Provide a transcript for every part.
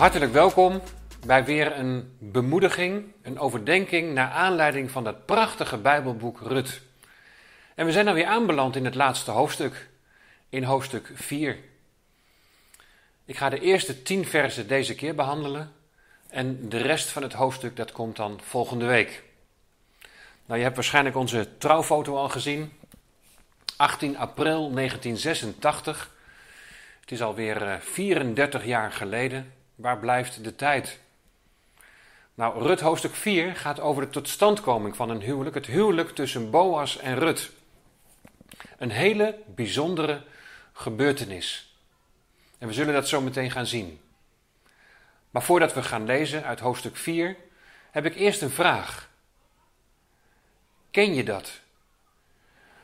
Hartelijk welkom bij weer een bemoediging, een overdenking naar aanleiding van dat prachtige Bijbelboek Rut. En we zijn dan weer aanbeland in het laatste hoofdstuk, in hoofdstuk 4. Ik ga de eerste tien versen deze keer behandelen en de rest van het hoofdstuk dat komt dan volgende week. Nou, je hebt waarschijnlijk onze trouwfoto al gezien. 18 april 1986. Het is alweer 34 jaar geleden. Waar blijft de tijd? Nou, Rut hoofdstuk 4 gaat over de totstandkoming van een huwelijk. Het huwelijk tussen Boas en Rut. Een hele bijzondere gebeurtenis. En we zullen dat zo meteen gaan zien. Maar voordat we gaan lezen uit hoofdstuk 4, heb ik eerst een vraag. Ken je dat?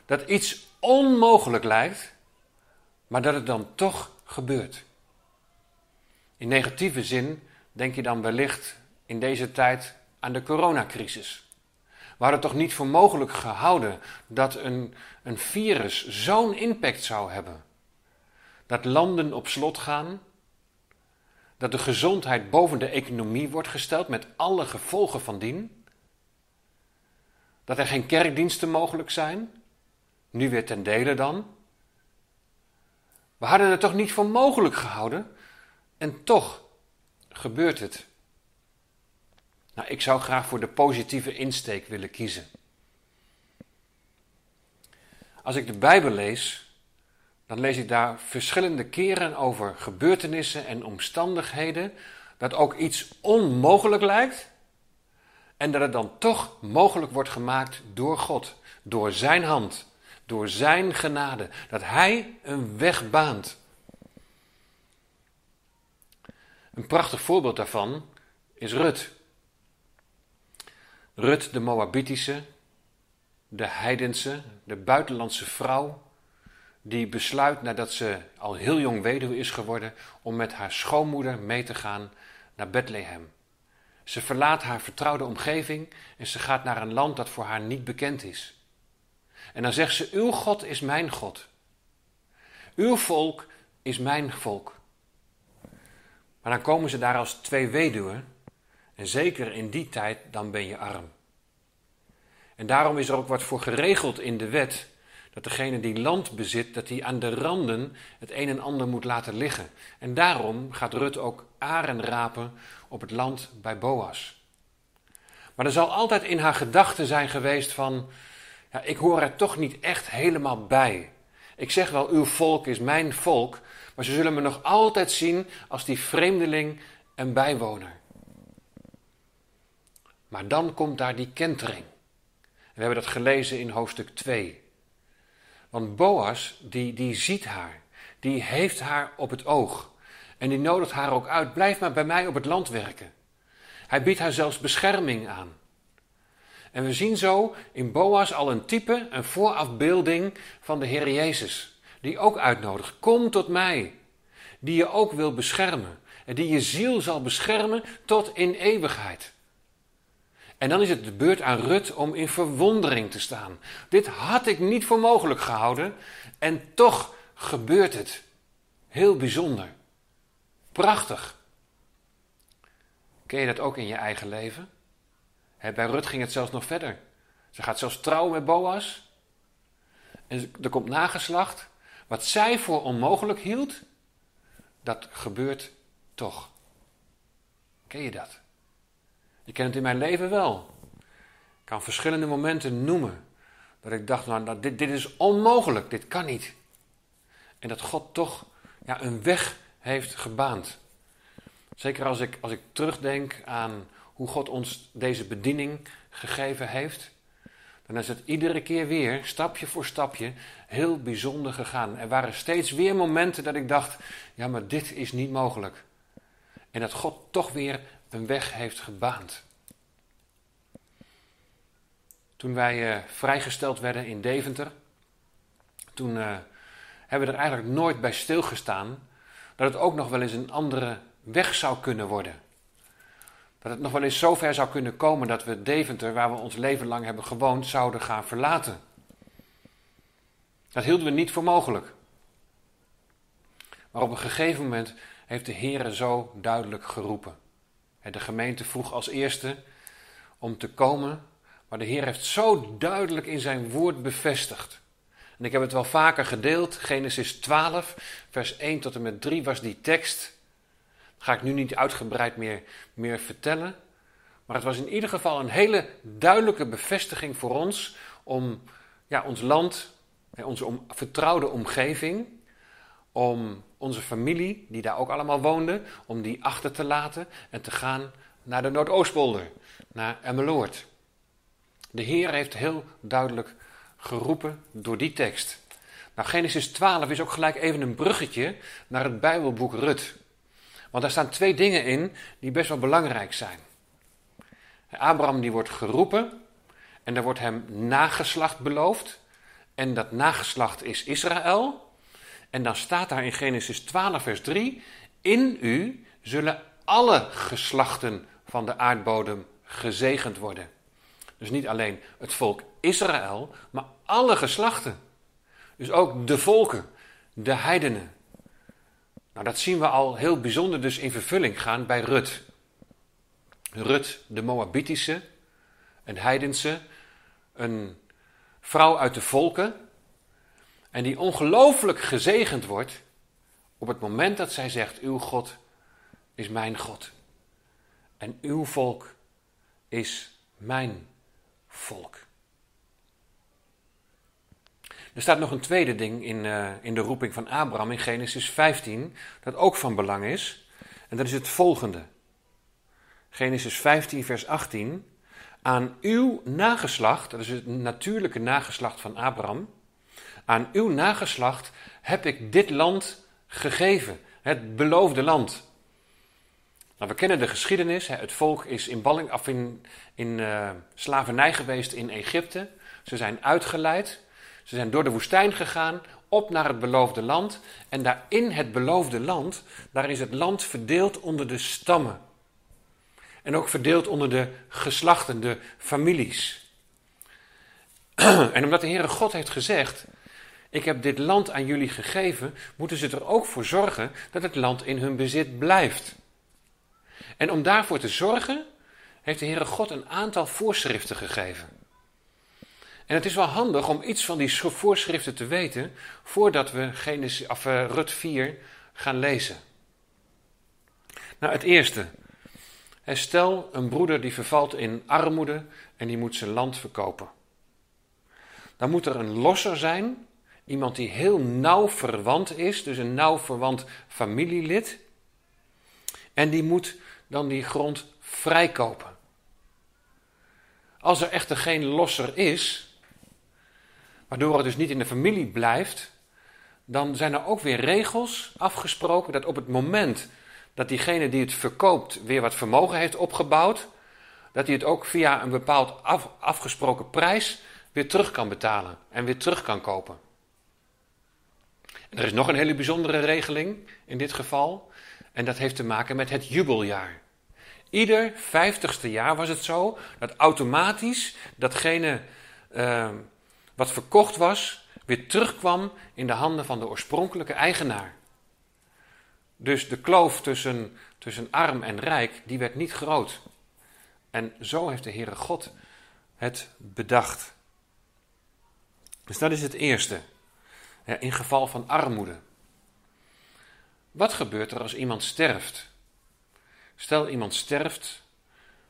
Dat iets onmogelijk lijkt, maar dat het dan toch gebeurt. In negatieve zin denk je dan wellicht in deze tijd aan de coronacrisis. We hadden toch niet voor mogelijk gehouden dat een, een virus zo'n impact zou hebben. Dat landen op slot gaan, dat de gezondheid boven de economie wordt gesteld met alle gevolgen van dien. Dat er geen kerkdiensten mogelijk zijn, nu weer ten dele dan. We hadden het toch niet voor mogelijk gehouden en toch gebeurt het. Nou, ik zou graag voor de positieve insteek willen kiezen. Als ik de Bijbel lees, dan lees ik daar verschillende keren over gebeurtenissen en omstandigheden dat ook iets onmogelijk lijkt en dat het dan toch mogelijk wordt gemaakt door God, door Zijn hand, door Zijn genade, dat Hij een weg baant. Een prachtig voorbeeld daarvan is Rut. Rut, de Moabitische, de heidense, de buitenlandse vrouw, die besluit nadat ze al heel jong weduwe is geworden om met haar schoonmoeder mee te gaan naar Bethlehem. Ze verlaat haar vertrouwde omgeving en ze gaat naar een land dat voor haar niet bekend is. En dan zegt ze: Uw God is mijn God. Uw volk is mijn volk. Maar dan komen ze daar als twee weduwen. En zeker in die tijd, dan ben je arm. En daarom is er ook wat voor geregeld in de wet. Dat degene die land bezit, dat hij aan de randen het een en ander moet laten liggen. En daarom gaat Rut ook aren rapen op het land bij Boas. Maar er zal altijd in haar gedachten zijn geweest van, ja, ik hoor er toch niet echt helemaal bij. Ik zeg wel, uw volk is mijn volk, maar ze zullen me nog altijd zien als die vreemdeling en bijwoner. Maar dan komt daar die kentering. we hebben dat gelezen in hoofdstuk 2. Want Boas, die, die ziet haar. Die heeft haar op het oog. En die nodigt haar ook uit. Blijf maar bij mij op het land werken. Hij biedt haar zelfs bescherming aan. En we zien zo in Boas al een type, een voorafbeelding van de Heer Jezus die ook uitnodigt. Kom tot mij, die je ook wil beschermen en die je ziel zal beschermen tot in eeuwigheid. En dan is het de beurt aan Rut om in verwondering te staan. Dit had ik niet voor mogelijk gehouden en toch gebeurt het. Heel bijzonder. Prachtig. Ken je dat ook in je eigen leven? bij Rut ging het zelfs nog verder. Ze gaat zelfs trouwen met Boas. En er komt nageslacht. Wat zij voor onmogelijk hield, dat gebeurt toch. Ken je dat? Je kent het in mijn leven wel. Ik kan verschillende momenten noemen dat ik dacht, nou, dit, dit is onmogelijk, dit kan niet. En dat God toch ja, een weg heeft gebaand. Zeker als ik, als ik terugdenk aan hoe God ons deze bediening gegeven heeft dan is het iedere keer weer, stapje voor stapje, heel bijzonder gegaan. Er waren steeds weer momenten dat ik dacht, ja maar dit is niet mogelijk. En dat God toch weer een weg heeft gebaand. Toen wij uh, vrijgesteld werden in Deventer, toen uh, hebben we er eigenlijk nooit bij stilgestaan dat het ook nog wel eens een andere weg zou kunnen worden. Dat het nog wel eens zover zou kunnen komen dat we Deventer, waar we ons leven lang hebben gewoond, zouden gaan verlaten. Dat hielden we niet voor mogelijk. Maar op een gegeven moment heeft de Heere zo duidelijk geroepen. De gemeente vroeg als eerste om te komen, maar de Heer heeft zo duidelijk in zijn woord bevestigd. En ik heb het wel vaker gedeeld, Genesis 12, vers 1 tot en met 3 was die tekst. Ga ik nu niet uitgebreid meer, meer vertellen. Maar het was in ieder geval een hele duidelijke bevestiging voor ons om ja, ons land, onze vertrouwde omgeving, om onze familie, die daar ook allemaal woonde, om die achter te laten en te gaan naar de Noordoostpolder, naar Emmeloord. De Heer heeft heel duidelijk geroepen door die tekst. Nou, Genesis 12 is ook gelijk even een bruggetje naar het Bijbelboek Rut. Want daar staan twee dingen in die best wel belangrijk zijn. Abraham die wordt geroepen en er wordt hem nageslacht beloofd. En dat nageslacht is Israël. En dan staat daar in Genesis 12, vers 3: In u zullen alle geslachten van de aardbodem gezegend worden. Dus niet alleen het volk Israël, maar alle geslachten. Dus ook de volken, de heidenen. Nou, dat zien we al heel bijzonder dus in vervulling gaan bij Rut. Rut, de Moabitische, een heidense, een vrouw uit de volken. En die ongelooflijk gezegend wordt op het moment dat zij zegt: Uw God is mijn God. En uw volk is mijn volk. Er staat nog een tweede ding in, uh, in de roeping van Abraham in Genesis 15, dat ook van belang is. En dat is het volgende. Genesis 15, vers 18. Aan uw nageslacht, dat is het natuurlijke nageslacht van Abraham. Aan uw nageslacht heb ik dit land gegeven, het beloofde land. Nou, we kennen de geschiedenis. Het volk is in, balling, of in, in uh, slavernij geweest in Egypte. Ze zijn uitgeleid. Ze zijn door de woestijn gegaan, op naar het beloofde land. En daar in het beloofde land, daar is het land verdeeld onder de stammen. En ook verdeeld onder de geslachten, de families. En omdat de Heere God heeft gezegd: Ik heb dit land aan jullie gegeven, moeten ze er ook voor zorgen dat het land in hun bezit blijft. En om daarvoor te zorgen, heeft de Heere God een aantal voorschriften gegeven. En het is wel handig om iets van die voorschriften te weten voordat we Genesis, of, uh, Rut 4 gaan lezen. Nou, het eerste. Stel een broeder die vervalt in armoede en die moet zijn land verkopen. Dan moet er een losser zijn, iemand die heel nauw verwant is, dus een nauw verwant familielid. En die moet dan die grond vrijkopen. Als er echter geen losser is, waardoor het dus niet in de familie blijft, dan zijn er ook weer regels afgesproken dat op het moment dat diegene die het verkoopt weer wat vermogen heeft opgebouwd, dat hij het ook via een bepaald afgesproken prijs weer terug kan betalen en weer terug kan kopen. En er is nog een hele bijzondere regeling in dit geval. En dat heeft te maken met het jubeljaar. Ieder vijftigste jaar was het zo dat automatisch datgene uh, wat verkocht was, weer terugkwam in de handen van de oorspronkelijke eigenaar. Dus de kloof tussen, tussen arm en rijk, die werd niet groot. En zo heeft de Heere God het bedacht. Dus dat is het eerste. in geval van armoede. Wat gebeurt er als iemand sterft? Stel iemand sterft,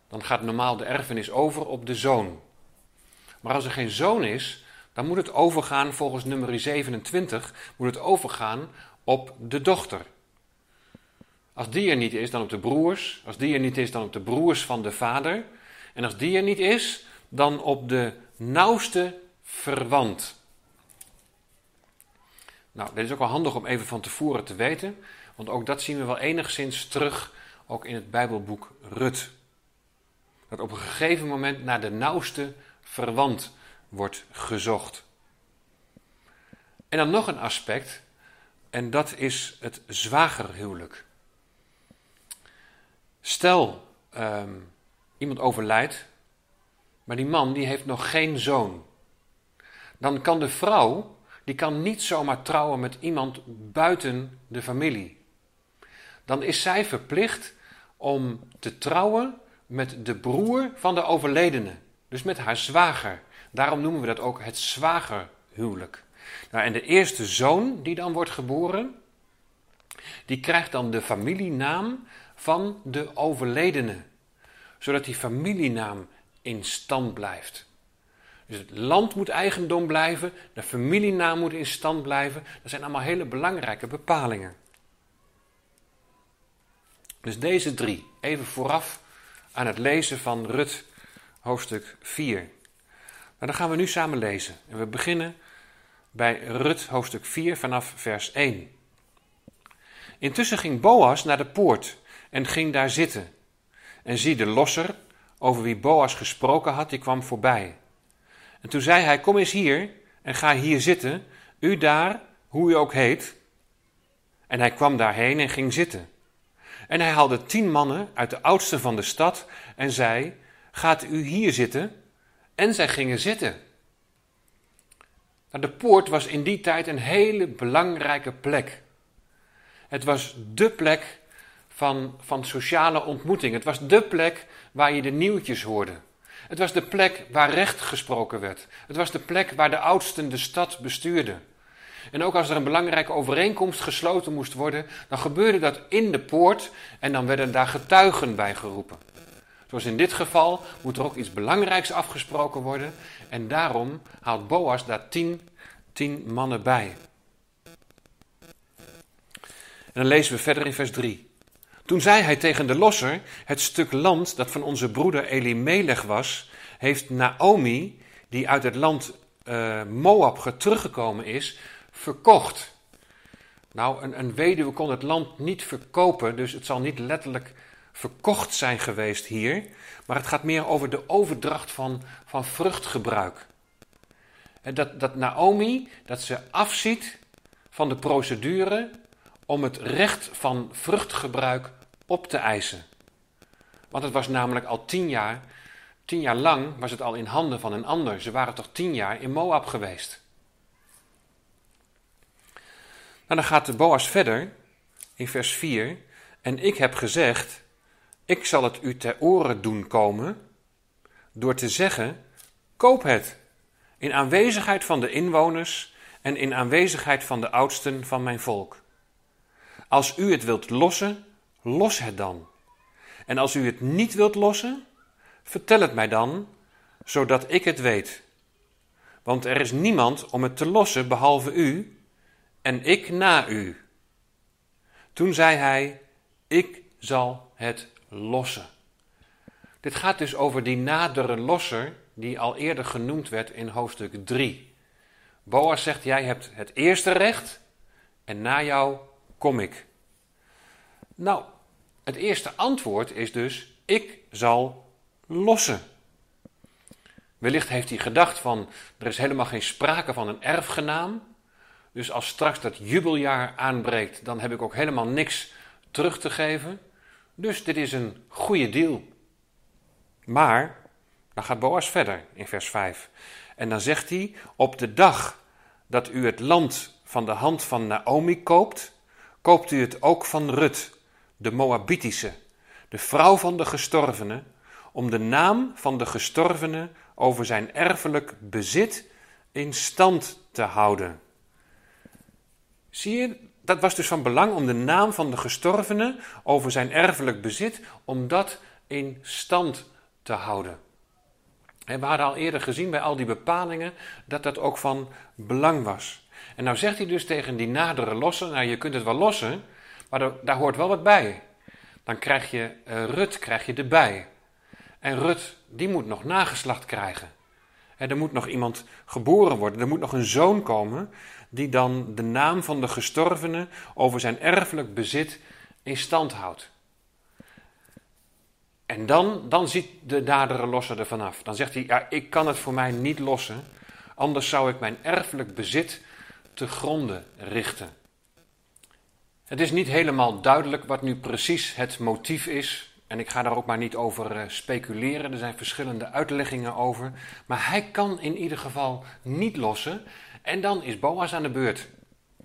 dan gaat normaal de erfenis over op de zoon. Maar als er geen zoon is, dan moet het overgaan volgens nummer 27, moet het overgaan op de dochter. Als die er niet is, dan op de broers. Als die er niet is, dan op de broers van de vader. En als die er niet is, dan op de nauwste verwant. Nou, dit is ook wel handig om even van tevoren te weten, want ook dat zien we wel enigszins terug, ook in het Bijbelboek Rut. Dat op een gegeven moment naar de nauwste verwant wordt gezocht. En dan nog een aspect, en dat is het zwagerhuwelijk. Stel, um, iemand overlijdt, maar die man die heeft nog geen zoon. Dan kan de vrouw, die kan niet zomaar trouwen met iemand buiten de familie. dan is zij verplicht om te trouwen met de broer van de overledene. Dus met haar zwager. Daarom noemen we dat ook het zwagerhuwelijk. Nou, en de eerste zoon die dan wordt geboren, die krijgt dan de familienaam van de overledene. Zodat die familienaam in stand blijft. Dus het land moet eigendom blijven, de familienaam moet in stand blijven. Dat zijn allemaal hele belangrijke bepalingen. Dus deze drie, even vooraf aan het lezen van Rut hoofdstuk 4. Maar dan gaan we nu samen lezen. En we beginnen bij Rut hoofdstuk 4 vanaf vers 1. Intussen ging Boas naar de poort en ging daar zitten. En zie de losser, over wie Boas gesproken had, die kwam voorbij. En toen zei hij: Kom eens hier en ga hier zitten, u daar, hoe u ook heet. En hij kwam daarheen en ging zitten. En hij haalde tien mannen uit de oudste van de stad en zei: Gaat u hier zitten? En zij gingen zitten. Nou, de poort was in die tijd een hele belangrijke plek. Het was dé plek van, van sociale ontmoeting. Het was dé plek waar je de nieuwtjes hoorde. Het was de plek waar recht gesproken werd. Het was de plek waar de oudsten de stad bestuurden. En ook als er een belangrijke overeenkomst gesloten moest worden, dan gebeurde dat in de poort en dan werden daar getuigen bij geroepen. Zoals in dit geval moet er ook iets belangrijks afgesproken worden en daarom haalt Boas daar tien, tien mannen bij. En dan lezen we verder in vers 3. Toen zei hij tegen de losser: Het stuk land dat van onze broeder Elimelech was, heeft Naomi, die uit het land uh, Moab teruggekomen is, verkocht. Nou, een, een weduwe kon het land niet verkopen, dus het zal niet letterlijk verkocht zijn geweest hier, maar het gaat meer over de overdracht van, van vruchtgebruik. Dat, dat Naomi, dat ze afziet van de procedure om het recht van vruchtgebruik op te eisen. Want het was namelijk al tien jaar, tien jaar lang was het al in handen van een ander. Ze waren toch tien jaar in Moab geweest. Nou, dan gaat de Boas verder in vers 4. En ik heb gezegd, ik zal het u ter oren doen komen door te zeggen, koop het in aanwezigheid van de inwoners en in aanwezigheid van de oudsten van mijn volk. Als u het wilt lossen, los het dan. En als u het niet wilt lossen, vertel het mij dan, zodat ik het weet. Want er is niemand om het te lossen behalve u en ik na u. Toen zei hij: Ik zal het lossen. Dit gaat dus over die nadere losser die al eerder genoemd werd in hoofdstuk 3. Boas zegt: Jij hebt het eerste recht en na jou kom ik. Nou, het eerste antwoord is dus: ik zal lossen. Wellicht heeft hij gedacht van, er is helemaal geen sprake van een erfgenaam. Dus als straks dat jubeljaar aanbreekt, dan heb ik ook helemaal niks terug te geven. Dus dit is een goede deal. Maar, dan gaat Boas verder in vers 5. En dan zegt hij, op de dag dat u het land van de hand van Naomi koopt, koopt u het ook van Rut, de Moabitische, de vrouw van de gestorvene, om de naam van de gestorvene over zijn erfelijk bezit in stand te houden. Zie je, dat was dus van belang om de naam van de gestorvene over zijn erfelijk bezit, om dat in stand te houden. En we hadden al eerder gezien bij al die bepalingen dat dat ook van belang was. En nou zegt hij dus tegen die nadere lossen, nou je kunt het wel lossen, maar daar hoort wel wat bij. Dan krijg je uh, Rut krijg je erbij. En Rut, die moet nog nageslacht krijgen. En er moet nog iemand geboren worden. Er moet nog een zoon komen die dan de naam van de gestorvene over zijn erfelijk bezit in stand houdt. En dan, dan ziet de dadere losser er vanaf. Dan zegt hij, ja, ik kan het voor mij niet lossen, anders zou ik mijn erfelijk bezit te gronden richten. Het is niet helemaal duidelijk wat nu precies het motief is. En ik ga daar ook maar niet over eh, speculeren. Er zijn verschillende uitleggingen over. Maar hij kan in ieder geval niet lossen. En dan is Boas aan de beurt.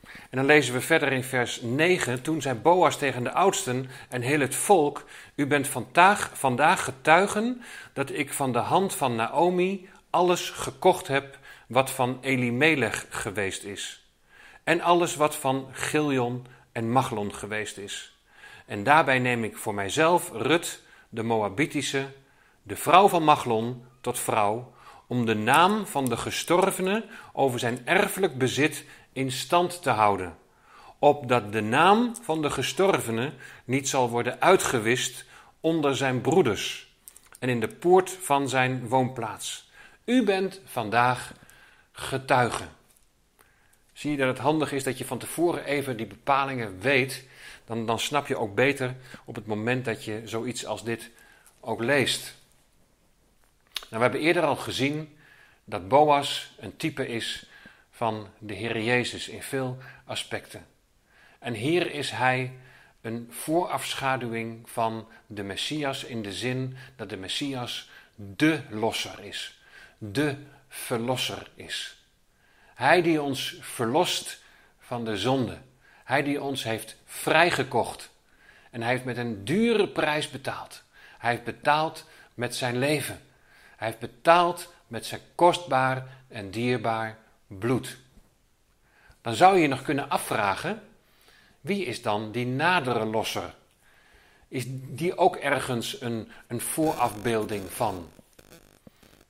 En dan lezen we verder in vers 9. Toen zei Boas tegen de oudsten en heel het volk: U bent vandaag, vandaag getuigen dat ik van de hand van Naomi alles gekocht heb wat van Elimelech geweest is. En alles wat van Giljon en Machlon geweest is. En daarbij neem ik voor mijzelf Rut, de Moabitische, de vrouw van Machlon, tot vrouw, om de naam van de gestorvene over zijn erfelijk bezit in stand te houden, opdat de naam van de gestorvene niet zal worden uitgewist onder zijn broeders en in de poort van zijn woonplaats. U bent vandaag getuige. Zie je dat het handig is dat je van tevoren even die bepalingen weet, dan, dan snap je ook beter op het moment dat je zoiets als dit ook leest. Nou, we hebben eerder al gezien dat Boas een type is van de Heer Jezus in veel aspecten. En hier is hij een voorafschaduwing van de Messias in de zin dat de Messias de losser is, de verlosser is. Hij die ons verlost van de zonde, hij die ons heeft vrijgekocht en hij heeft met een dure prijs betaald. Hij heeft betaald met zijn leven. Hij heeft betaald met zijn kostbaar en dierbaar bloed. Dan zou je je nog kunnen afvragen: wie is dan die nadere losser? Is die ook ergens een, een voorafbeelding van?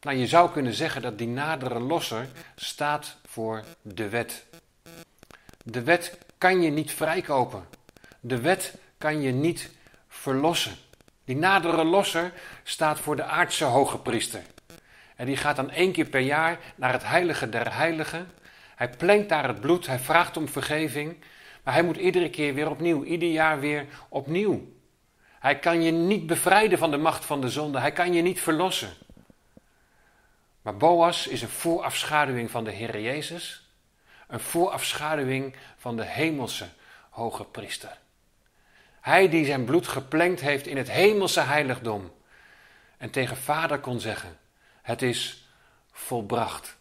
Nou, je zou kunnen zeggen dat die nadere losser staat voor de wet. De wet kan je niet vrijkopen. De wet kan je niet verlossen. Die nadere losser staat voor de aardse hoge priester. En die gaat dan één keer per jaar naar het heilige der heiligen. Hij plenkt daar het bloed, hij vraagt om vergeving. Maar hij moet iedere keer weer opnieuw, ieder jaar weer opnieuw. Hij kan je niet bevrijden van de macht van de zonde, hij kan je niet verlossen. Maar Boas is een voorafschaduwing van de Heer Jezus, een voorafschaduwing van de hemelse hoge priester. Hij die zijn bloed geplengd heeft in het hemelse heiligdom en tegen Vader kon zeggen: Het is volbracht.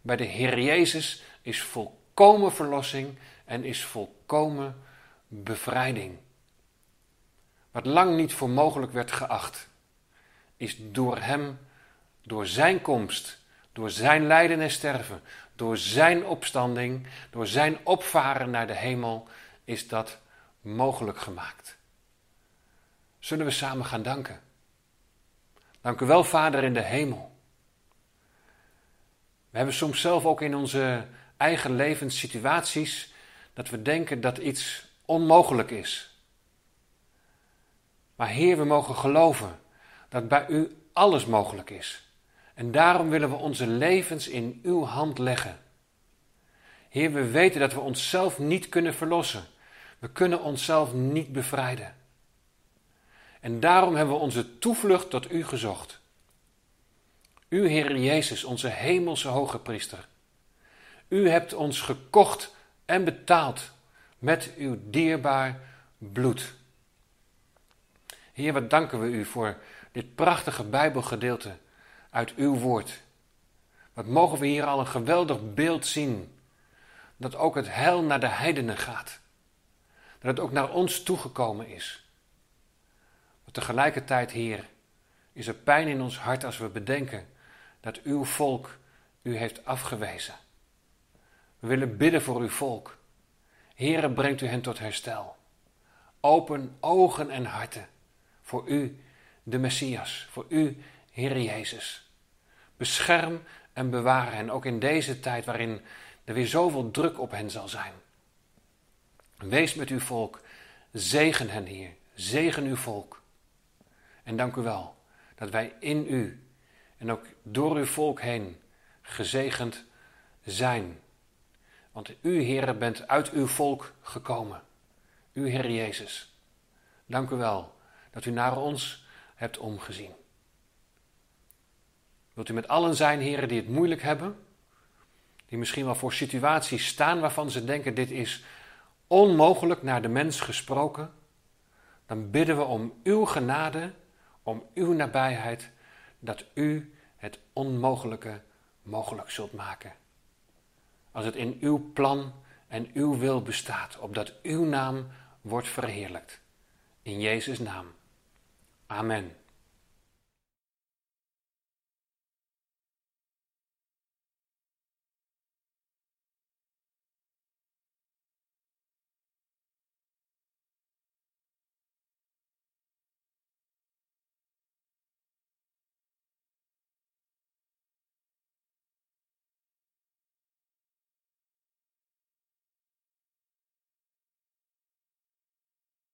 Bij de Heer Jezus is volkomen verlossing en is volkomen bevrijding. Wat lang niet voor mogelijk werd geacht, is door Hem, door Zijn komst, door Zijn lijden en sterven, door Zijn opstanding, door Zijn opvaren naar de hemel, is dat mogelijk gemaakt. Zullen we samen gaan danken? Dank u wel, Vader in de hemel. We hebben soms zelf ook in onze eigen levenssituaties dat we denken dat iets onmogelijk is. Maar Heer, we mogen geloven dat bij U alles mogelijk is. En daarom willen we onze levens in Uw hand leggen. Heer, we weten dat we onszelf niet kunnen verlossen. We kunnen onszelf niet bevrijden. En daarom hebben we onze toevlucht tot U gezocht. U, Heer Jezus, onze hemelse hoge priester. U hebt ons gekocht en betaald met uw dierbaar bloed. Heer, wat danken we u voor dit prachtige Bijbelgedeelte uit uw woord. Wat mogen we hier al een geweldig beeld zien. Dat ook het heil naar de heidenen gaat. Dat het ook naar ons toegekomen is. Maar tegelijkertijd, Heer, is er pijn in ons hart als we bedenken dat uw volk u heeft afgewezen. We willen bidden voor uw volk. Heere, brengt u hen tot herstel. Open ogen en harten voor u, de Messias, voor u, Heere Jezus. Bescherm en bewaar hen, ook in deze tijd waarin er weer zoveel druk op hen zal zijn. Wees met uw volk, zegen hen, Heer, zegen uw volk. En dank u wel dat wij in u en ook door uw volk heen gezegend zijn. Want u, Heer, bent uit uw volk gekomen. U, Heer Jezus. Dank u wel dat u naar ons hebt omgezien. Wilt u met allen zijn, heren, die het moeilijk hebben? Die misschien wel voor situaties staan waarvan ze denken: dit is onmogelijk naar de mens gesproken. Dan bidden we om uw genade, om uw nabijheid dat u het onmogelijke mogelijk zult maken. Als het in uw plan en uw wil bestaat, opdat uw naam wordt verheerlijkt. In Jezus' naam. Amen.